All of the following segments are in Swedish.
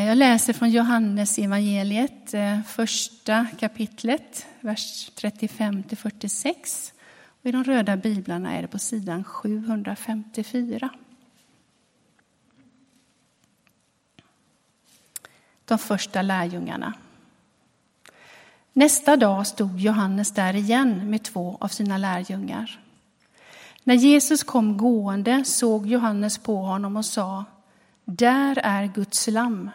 Eh, jag läser från Johannes evangeliet, eh, första kapitlet, vers 35 till 46. Och I de röda biblarna är det på sidan 754. De första lärjungarna. Nästa dag stod Johannes där igen med två av sina lärjungar. När Jesus kom gående såg Johannes på honom och sa Där är Guds lamm.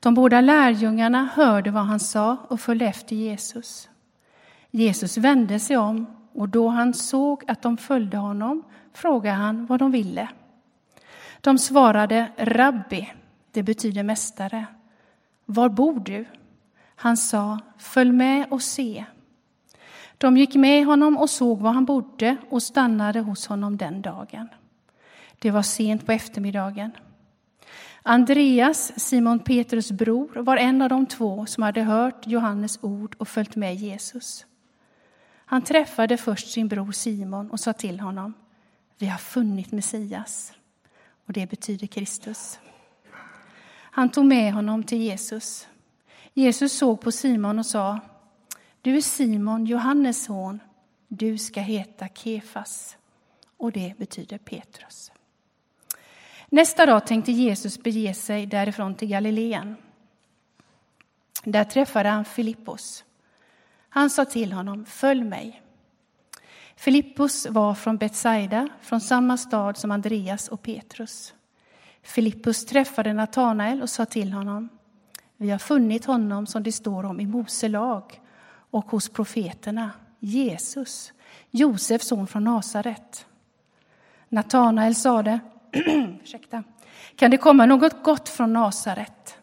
De båda lärjungarna hörde vad han sa och följde efter Jesus. Jesus vände sig om och då han såg att de följde honom frågade han vad de ville. De svarade Rabbi, det betyder mästare. Var bor du? Han sa, följ med och se. De gick med honom och såg var han bodde och stannade hos honom den dagen. Det var sent på eftermiddagen. Andreas, Simon Petrus bror, var en av de två som hade hört Johannes ord och följt med Jesus. Han träffade först sin bror Simon och sa till honom, vi har funnit Messias, och det betyder Kristus. Han tog med honom till Jesus. Jesus såg på Simon och sa, du är Simon, Johannes son, du ska heta Kefas, och det betyder Petrus. Nästa dag tänkte Jesus bege sig därifrån till Galileen. Där träffade han Filippos. Han sa till honom, följ mig. Filippos var från Betsaida, från samma stad som Andreas och Petrus. Filippus träffade Natanael och sa till honom, vi har funnit honom som det står om i Mose lag och hos profeterna, Jesus, Josefs son från Nasaret. Natanael sade, kan det komma något gott från Nasaret?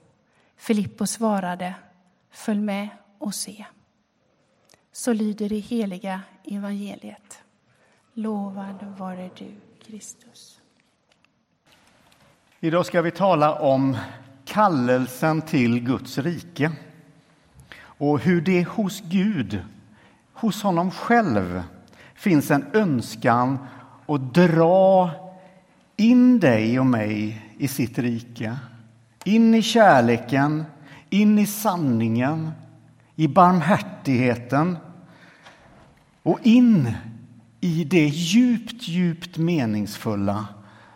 Filippos svarade, följ med och se. Så lyder det heliga evangeliet. Lovad vare du, Kristus. Idag ska vi tala om kallelsen till Guds rike och hur det hos Gud, hos honom själv, finns en önskan att dra in dig och mig i sitt rike. In i kärleken, in i sanningen, i barmhärtigheten och in i det djupt, djupt meningsfulla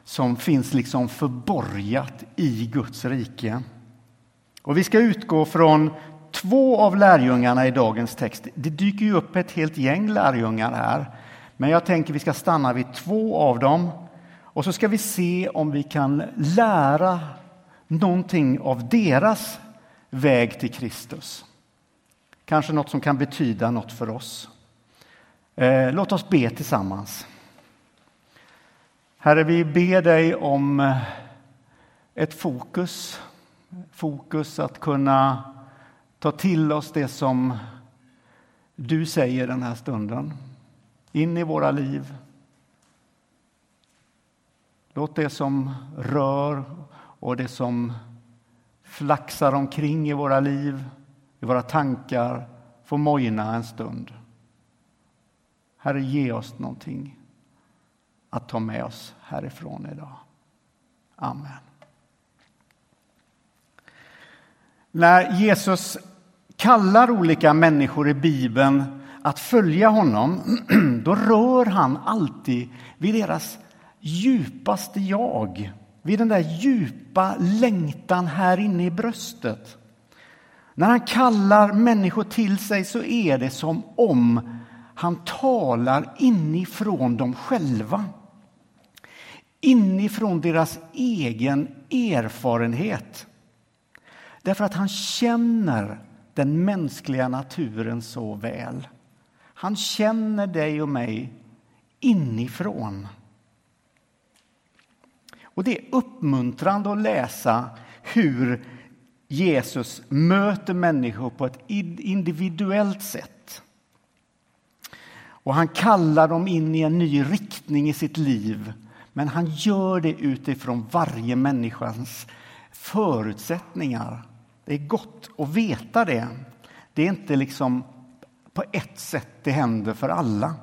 som finns liksom förborgat i Guds rike. Och vi ska utgå från två av lärjungarna i dagens text. Det dyker ju upp ett helt gäng lärjungar här, men jag tänker vi ska stanna vid två av dem och så ska vi se om vi kan lära någonting av deras väg till Kristus. Kanske något som kan betyda något för oss. Eh, låt oss be tillsammans. Herre, vi ber dig om eh, ett fokus. Fokus att kunna ta till oss det som du säger den här stunden. In i våra liv. Låt det som rör och det som flaxar omkring i våra liv, i våra tankar, få mojna en stund. Herre, ge oss någonting att ta med oss härifrån idag. Amen. När Jesus kallar olika människor i Bibeln att följa honom, då rör han alltid vid deras djupaste jag, vid den där djupa längtan här inne i bröstet. När han kallar människor till sig så är det som om han talar inifrån dem själva inifrån deras egen erfarenhet. Därför att han känner den mänskliga naturen så väl. Han känner dig och mig inifrån. Och det är uppmuntrande att läsa hur Jesus möter människor på ett individuellt sätt. Och han kallar dem in i en ny riktning i sitt liv men han gör det utifrån varje människans förutsättningar. Det är gott att veta det. Det är inte liksom på ett sätt det händer för alla.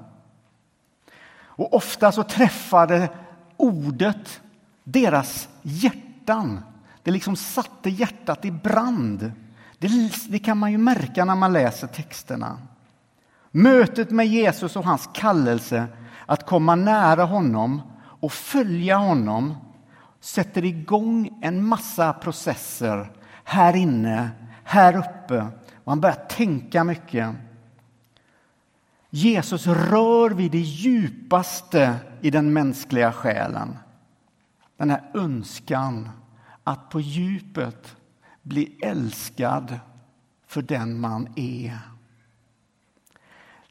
Och ofta så träffade ordet deras hjärtan. det liksom satte hjärtat i brand. Det, det kan man ju märka när man läser texterna. Mötet med Jesus och hans kallelse att komma nära honom och följa honom sätter igång en massa processer här inne, här uppe. Man börjar tänka mycket. Jesus rör vid det djupaste i den mänskliga själen. Den här önskan att på djupet bli älskad för den man är.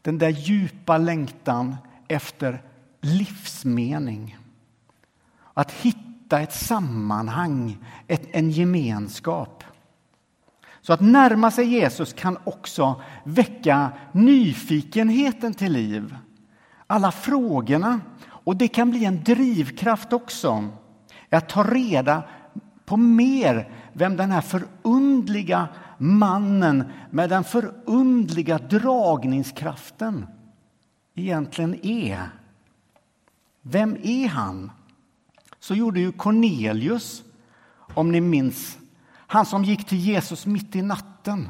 Den där djupa längtan efter livsmening. Att hitta ett sammanhang, ett, en gemenskap. Så att närma sig Jesus kan också väcka nyfikenheten till liv. Alla frågorna. Och det kan bli en drivkraft också. Att ta reda på mer vem den här förundliga mannen med den förundliga dragningskraften egentligen är. Vem är han? Så gjorde ju Cornelius, om ni minns. Han som gick till Jesus mitt i natten.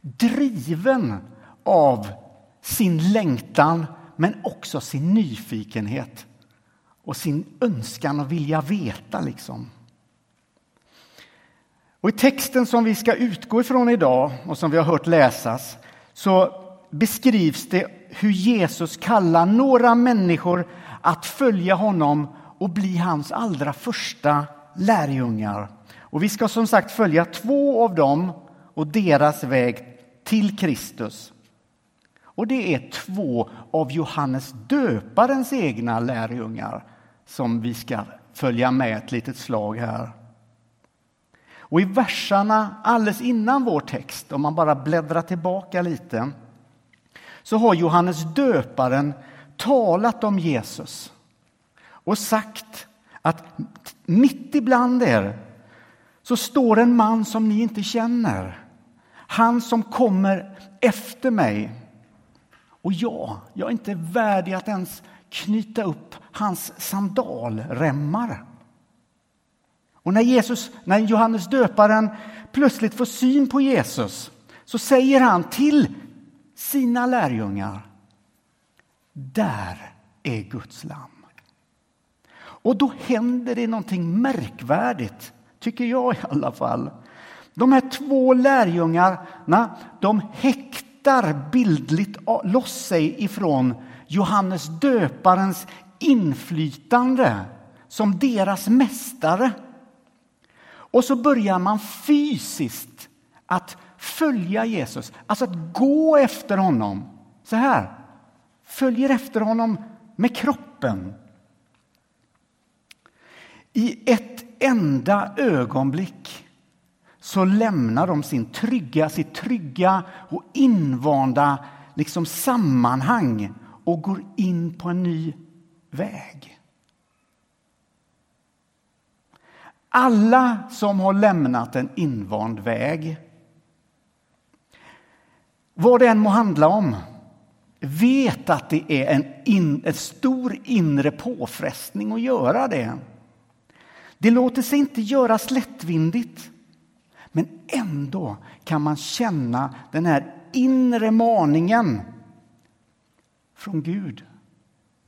Driven av sin längtan, men också sin nyfikenhet och sin önskan att vilja veta. liksom. Och I texten som vi ska utgå ifrån idag och som vi har hört läsas så beskrivs det hur Jesus kallar några människor att följa honom och bli hans allra första lärjungar. Och vi ska som sagt följa två av dem och deras väg till Kristus. Och det är två av Johannes döparens egna lärjungar som vi ska följa med ett litet slag här. Och i verserna alldeles innan vår text, om man bara bläddrar tillbaka lite, så har Johannes döparen talat om Jesus och sagt att mitt ibland er så står en man som ni inte känner. Han som kommer efter mig. Och jag, jag är inte värdig att ens knyta upp hans sandalremmar. Och när, Jesus, när Johannes döparen plötsligt får syn på Jesus så säger han till sina lärjungar Där är Guds lamm. Och då händer det någonting märkvärdigt, tycker jag i alla fall. De här två lärjungarna de häktar bildligt loss sig ifrån Johannes döparens inflytande som deras mästare. Och så börjar man fysiskt att följa Jesus, alltså att gå efter honom. Så här, följer efter honom med kroppen. I ett enda ögonblick så lämnar de sin trygga, sitt trygga och invanda liksom sammanhang och går in på en ny väg. Alla som har lämnat en invand väg, vad det än må handla om, vet att det är en, in, en stor inre påfrestning att göra det. Det låter sig inte göras lättvindigt. Men ändå kan man känna den här inre maningen från Gud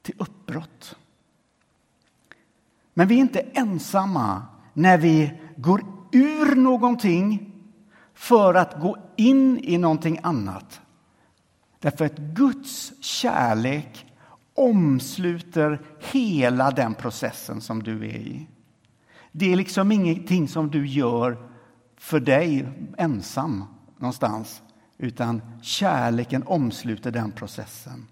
till uppbrott. Men vi är inte ensamma när vi går ur någonting för att gå in i någonting annat. Därför att Guds kärlek omsluter hela den processen som du är i. Det är liksom ingenting som du gör för dig ensam någonstans, utan kärleken omsluter den processen.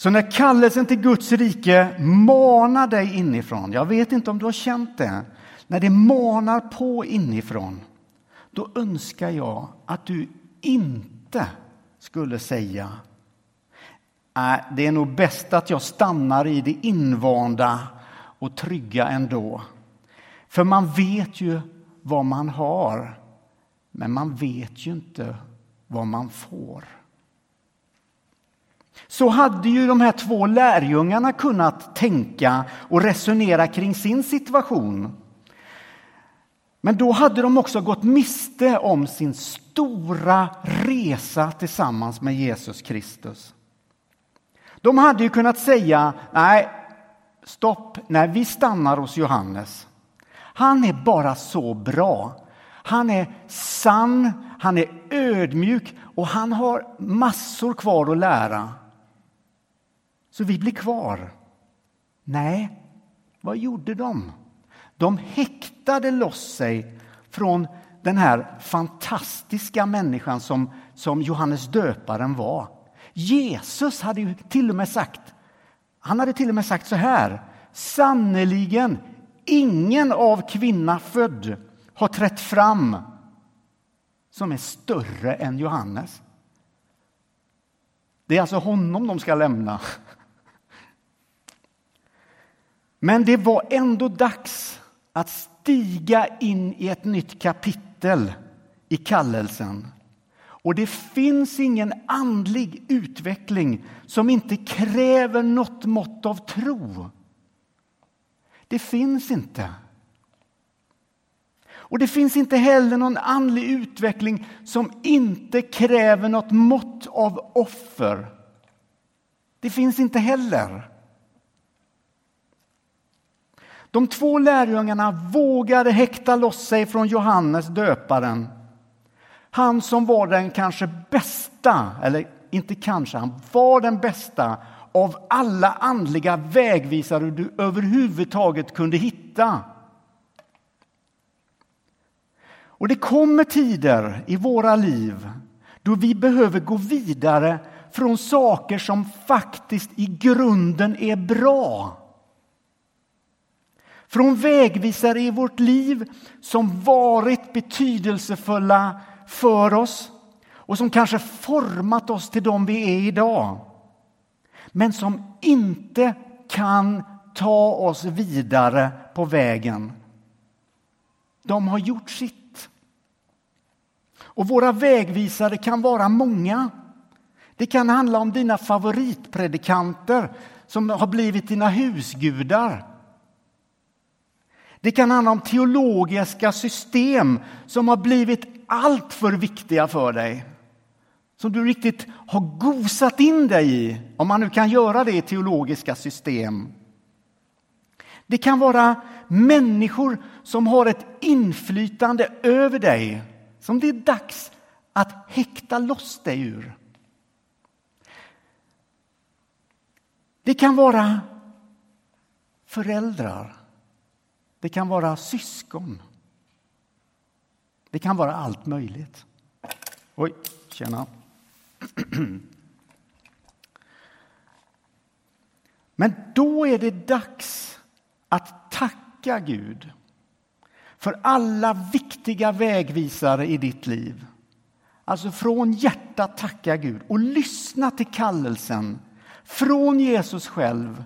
Så när kallelsen till Guds rike manar dig inifrån, jag vet inte om du har känt det, när det manar på inifrån, då önskar jag att du inte skulle säga Nej, det är nog bäst att jag stannar i det invanda och trygga ändå. För man vet ju vad man har, men man vet ju inte vad man får så hade ju de här två lärjungarna kunnat tänka och resonera kring sin situation. Men då hade de också gått miste om sin stora resa tillsammans med Jesus Kristus. De hade ju kunnat säga, nej, stopp, nej, vi stannar hos Johannes. Han är bara så bra. Han är sann, han är ödmjuk och han har massor kvar att lära. Så vi blir kvar. Nej, vad gjorde de? De häktade loss sig från den här fantastiska människan som, som Johannes döparen var. Jesus hade ju till och med sagt, han hade till och med sagt så här. Sannerligen, ingen av kvinna född har trätt fram som är större än Johannes. Det är alltså honom de ska lämna. Men det var ändå dags att stiga in i ett nytt kapitel i kallelsen. Och det finns ingen andlig utveckling som inte kräver något mått av tro. Det finns inte. Och det finns inte heller någon andlig utveckling som inte kräver något mått av offer. Det finns inte heller. De två lärjungarna vågade häkta loss sig från Johannes döparen. Han som var den kanske bästa, eller inte kanske, han var den bästa av alla andliga vägvisare du överhuvudtaget kunde hitta. Och det kommer tider i våra liv då vi behöver gå vidare från saker som faktiskt i grunden är bra. Från vägvisare i vårt liv som varit betydelsefulla för oss och som kanske format oss till de vi är idag. Men som inte kan ta oss vidare på vägen. De har gjort sitt. Och våra vägvisare kan vara många. Det kan handla om dina favoritpredikanter som har blivit dina husgudar. Det kan handla om teologiska system som har blivit allt för viktiga för dig. Som du riktigt har gosat in dig i, om man nu kan göra det i teologiska system. Det kan vara människor som har ett inflytande över dig som det är dags att häkta loss dig ur. Det kan vara föräldrar det kan vara syskon. Det kan vara allt möjligt. Oj, tjena. Men då är det dags att tacka Gud för alla viktiga vägvisare i ditt liv. Alltså från hjärtat tacka Gud och lyssna till kallelsen från Jesus själv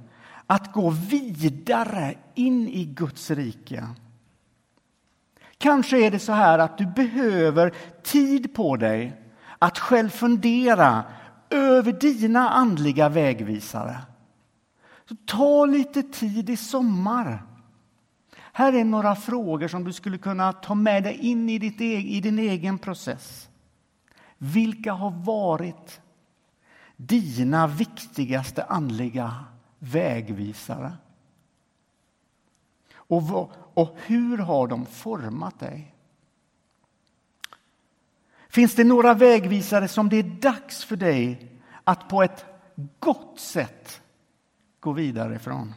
att gå vidare in i Guds rike. Kanske är det så här att du behöver tid på dig att själv fundera över dina andliga vägvisare. Så ta lite tid i sommar. Här är några frågor som du skulle kunna ta med dig in i, ditt, e- i din egen process. Vilka har varit dina viktigaste andliga vägvisare. Och, och hur har de format dig? Finns det några vägvisare som det är dags för dig att på ett gott sätt gå vidare ifrån?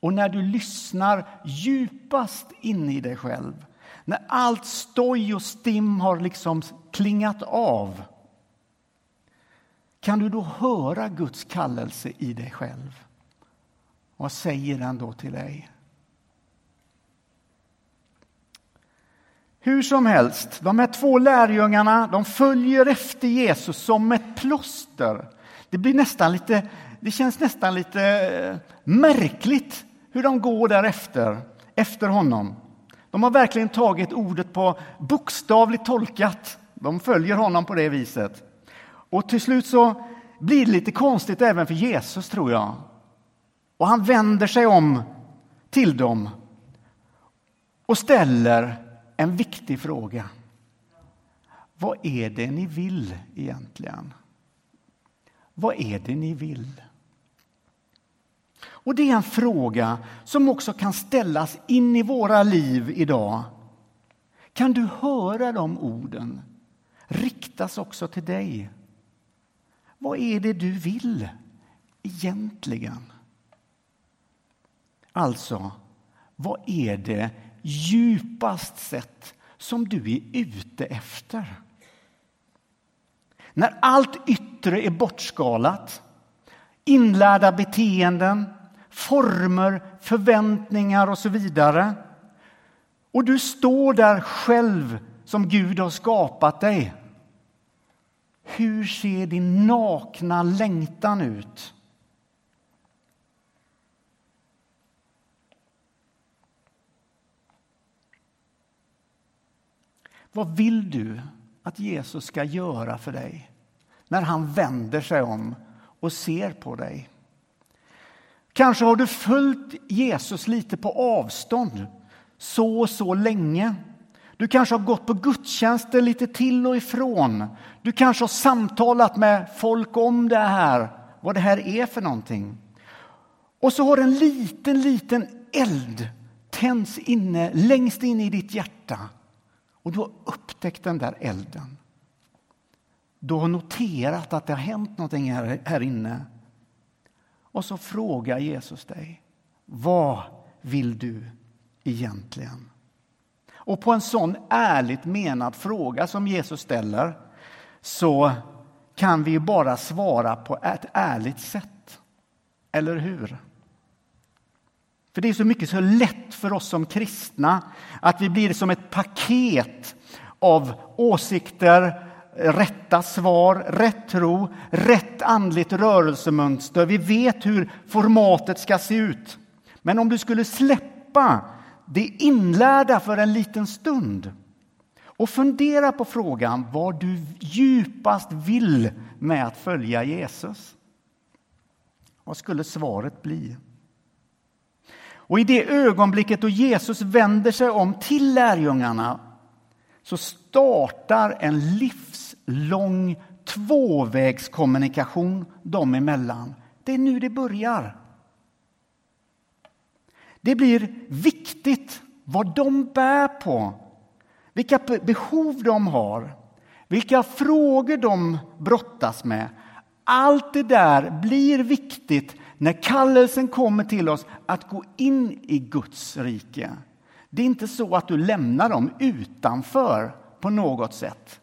Och när du lyssnar djupast in i dig själv, när allt stoj och stim har liksom klingat av kan du då höra Guds kallelse i dig själv? Vad säger den då till dig? Hur som helst, de här två lärjungarna de följer efter Jesus som ett plåster. Det, blir nästan lite, det känns nästan lite eh, märkligt hur de går därefter, efter honom. De har verkligen tagit ordet på bokstavligt tolkat. De följer honom på det viset. Och till slut så blir det lite konstigt även för Jesus, tror jag. Och han vänder sig om till dem och ställer en viktig fråga. Vad är det ni vill egentligen? Vad är det ni vill? Och det är en fråga som också kan ställas in i våra liv idag. Kan du höra de orden riktas också till dig? Vad är det du vill egentligen? Alltså, vad är det djupast sett som du är ute efter? När allt yttre är bortskalat, inlärda beteenden, former, förväntningar och så vidare. Och du står där själv som Gud har skapat dig. Hur ser din nakna längtan ut? Vad vill du att Jesus ska göra för dig när han vänder sig om och ser på dig? Kanske har du följt Jesus lite på avstånd så och så länge. Du kanske har gått på gudstjänster lite till och ifrån. Du kanske har samtalat med folk om det här, vad det här är för någonting. Och så har en liten, liten eld tänds inne, längst in i ditt hjärta. Och du har upptäckt den där elden. Du har noterat att det har hänt någonting här, här inne. Och så frågar Jesus dig, vad vill du egentligen? Och på en sån ärligt menad fråga som Jesus ställer så kan vi bara svara på ett ärligt sätt. Eller hur? För det är så mycket så lätt för oss som kristna att vi blir som ett paket av åsikter, rätta svar, rätt tro, rätt andligt rörelsemönster. Vi vet hur formatet ska se ut. Men om du skulle släppa det inlärda för en liten stund och fundera på frågan vad du djupast vill med att följa Jesus. Vad skulle svaret bli? Och i det ögonblicket då Jesus vänder sig om till lärjungarna så startar en livslång tvåvägskommunikation dem emellan. Det är nu det börjar. Det blir viktigt vad de bär på, vilka behov de har, vilka frågor de brottas med. Allt det där blir viktigt när kallelsen kommer till oss att gå in i Guds rike. Det är inte så att du lämnar dem utanför på något sätt.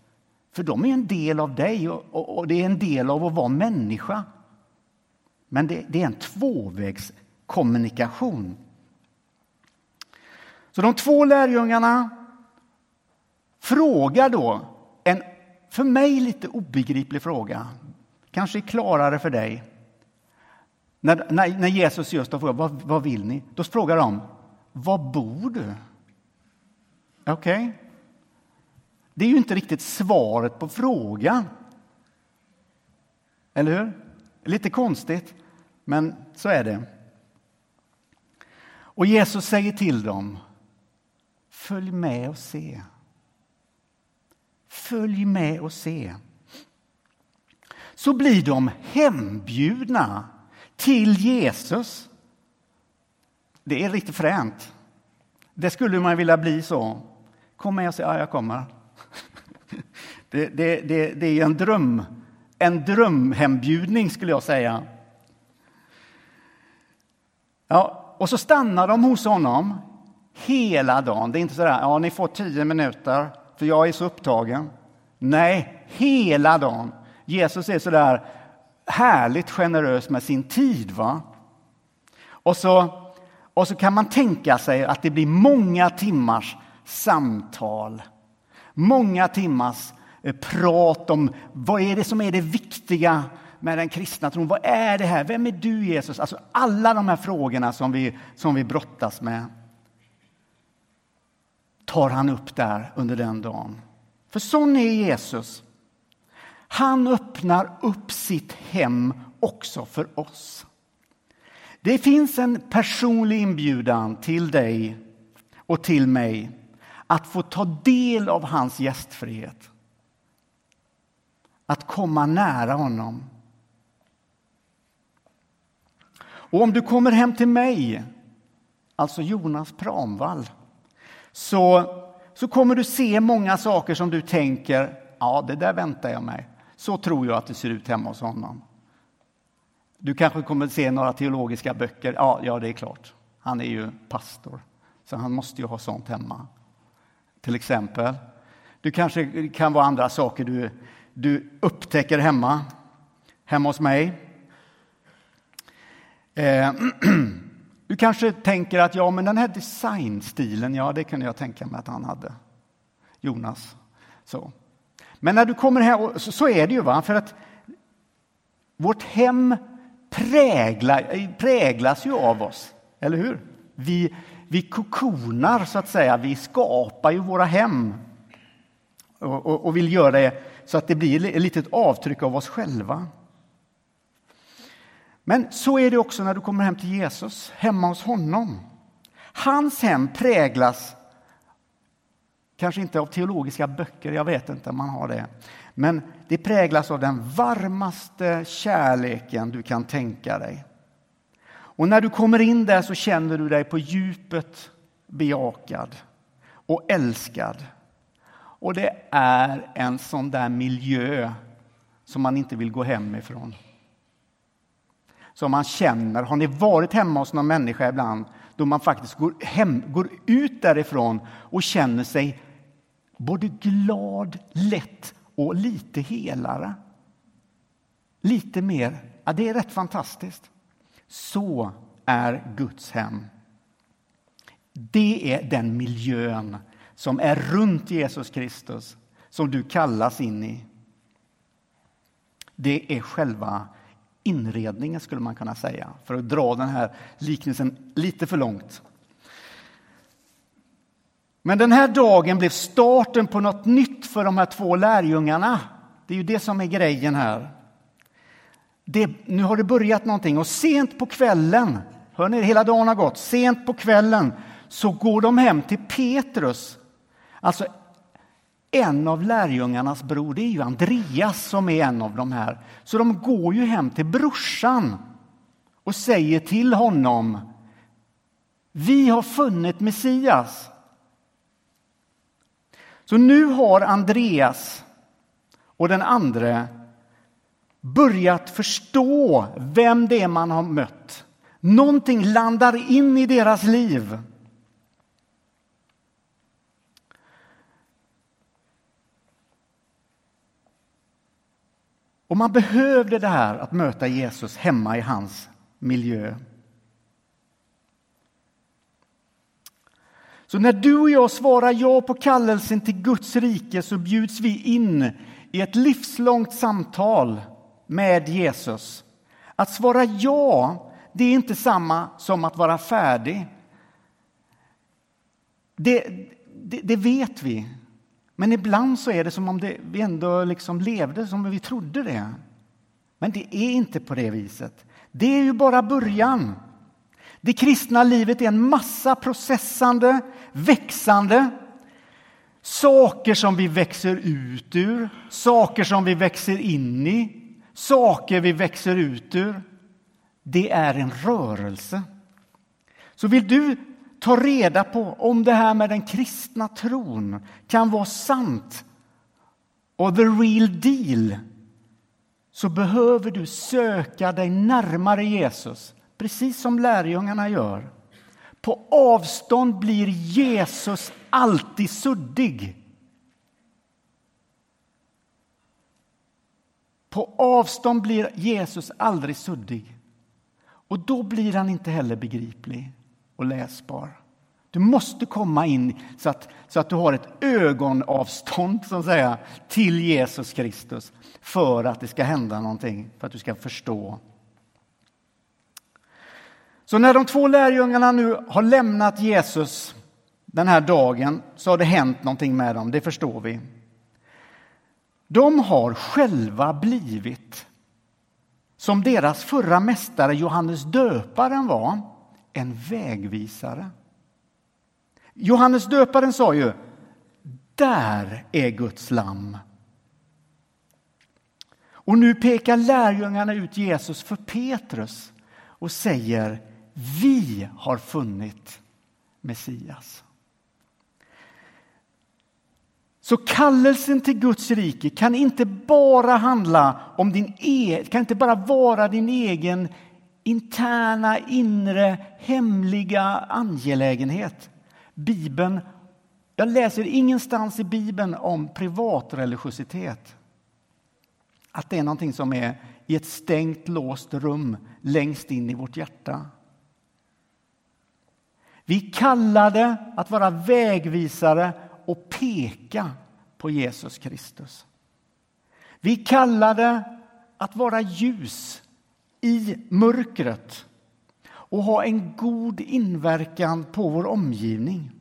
För de är en del av dig och, det är en del av att vara människa. Men det, det är en tvåvägskommunikation. Så de två lärjungarna frågar då en för mig lite obegriplig fråga. Kanske klarare för dig. När, när, när Jesus just frågar vad, vad vill ni? Då frågar de var bor du? Okej. Okay. Det är ju inte riktigt svaret på frågan. Eller hur? Lite konstigt, men så är det. Och Jesus säger till dem, följ med och se. Följ med och se. Så blir de hembjudna till Jesus. Det är riktigt fränt. Det skulle man vilja bli så. Kom med och säg, ja, jag kommer. Det, det, det, det är en dröm, en drömhembjudning skulle jag säga. Ja, och så stannar de hos honom hela dagen. Det är inte så där, ja, ni får tio minuter, för jag är så upptagen. Nej, hela dagen. Jesus är så där härligt generös med sin tid. va? Och så, och så kan man tänka sig att det blir många timmars samtal. Många timmars eh, prat om vad är det som är det viktiga med den kristna tron. Vad är det här? Vem är du Jesus? Alltså alla de här frågorna som vi, som vi brottas med tar han upp där under den dagen. För sån är Jesus. Han öppnar upp sitt hem också för oss. Det finns en personlig inbjudan till dig och till mig att få ta del av hans gästfrihet. Att komma nära honom. Och om du kommer hem till mig, alltså Jonas Pramvall, så, så kommer du se många saker som du tänker, ja, det där väntar jag mig. Så tror jag att det ser ut hemma hos honom. Du kanske kommer att se några teologiska böcker. Ja, ja, det är klart. Han är ju pastor, så han måste ju ha sånt hemma. Till exempel. Du kanske kan vara andra saker du, du upptäcker hemma, hemma hos mig. Eh, du kanske tänker att ja, men den här designstilen, ja, det kunde jag tänka mig att han hade. Jonas. Så. Men när du kommer hem, så, så är det ju, va? för att vårt hem präglar, eh, präglas ju av oss, eller hur? Vi, vi kokonar, så att säga. Vi skapar ju våra hem och, och, och vill göra det så att det blir ett litet avtryck av oss själva. Men så är det också när du kommer hem till Jesus, hemma hos honom. Hans hem präglas kanske inte av teologiska böcker, jag vet inte om man har det. Men det präglas av den varmaste kärleken du kan tänka dig. Och när du kommer in där så känner du dig på djupet bejakad och älskad. Och det är en sån där miljö som man inte vill gå hem ifrån. Som man känner. Har ni varit hemma hos någon människa ibland då man faktiskt går, hem, går ut därifrån och känner sig både glad, lätt och lite helare. Lite mer. Ja, det är rätt fantastiskt. Så är Guds hem. Det är den miljön som är runt Jesus Kristus, som du kallas in i. Det är själva inredningen, skulle man kunna säga, för att dra den här liknelsen lite för långt. Men den här dagen blev starten på något nytt för de här två lärjungarna. Det är ju det som är grejen här. Det, nu har det börjat någonting och sent på kvällen, hör ni, hela dagen har gått, sent på kvällen så går de hem till Petrus. Alltså en av lärjungarnas bror, det är ju Andreas som är en av de här. Så de går ju hem till brorsan och säger till honom Vi har funnit Messias. Så nu har Andreas och den andre börjat förstå vem det är man har mött. Någonting landar in i deras liv. Och man behövde det här att möta Jesus hemma i hans miljö. Så när du och jag svarar ja på kallelsen till Guds rike så bjuds vi in i ett livslångt samtal med Jesus. Att svara ja, det är inte samma som att vara färdig. Det, det, det vet vi. Men ibland så är det som om det, vi ändå liksom levde som vi trodde det. Men det är inte på det viset. Det är ju bara början. Det kristna livet är en massa processande, växande saker som vi växer ut ur, saker som vi växer in i, saker vi växer ut ur. Det är en rörelse. Så vill du ta reda på om det här med den kristna tron kan vara sant och the real deal så behöver du söka dig närmare Jesus, precis som lärjungarna gör. På avstånd blir Jesus alltid suddig. På avstånd blir Jesus aldrig suddig. Och då blir han inte heller begriplig och läsbar. Du måste komma in så att, så att du har ett ögonavstånd så att säga, till Jesus Kristus för att det ska hända någonting, för att du ska förstå. Så när de två lärjungarna nu har lämnat Jesus den här dagen så har det hänt någonting med dem, det förstår vi. De har själva blivit, som deras förra mästare Johannes döparen var, en vägvisare. Johannes döparen sa ju där är Guds lamm. Och nu pekar lärjungarna ut Jesus för Petrus och säger vi har funnit Messias. Så kallelsen till Guds rike kan inte bara handla om din e kan inte bara vara din egen interna, inre, hemliga angelägenhet. Bibeln, jag läser ingenstans i Bibeln om privatreligiositet. Att det är någonting som är i ett stängt, låst rum längst in i vårt hjärta. Vi kallade att vara vägvisare och peka på Jesus Kristus. Vi kallade att vara ljus i mörkret och ha en god inverkan på vår omgivning.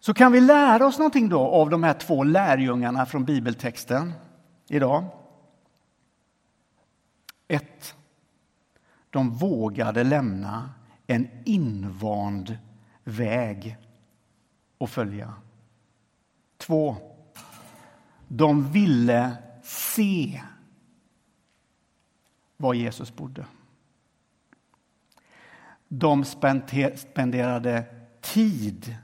Så kan vi lära oss någonting då av de här två lärjungarna från bibeltexten idag. 1. De vågade lämna en invand väg att följa. 2. De ville se var Jesus bodde. De spenderade tid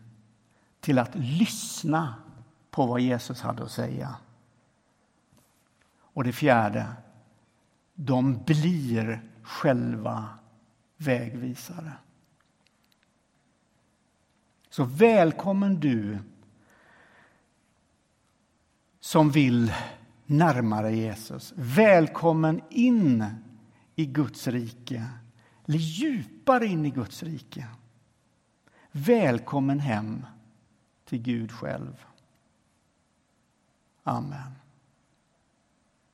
till att lyssna på vad Jesus hade att säga. Och det fjärde, de blir själva vägvisare. Så välkommen du som vill närmare Jesus. Välkommen in i Guds rike, eller djupare in i Guds rike. Välkommen hem till Gud själv. Amen.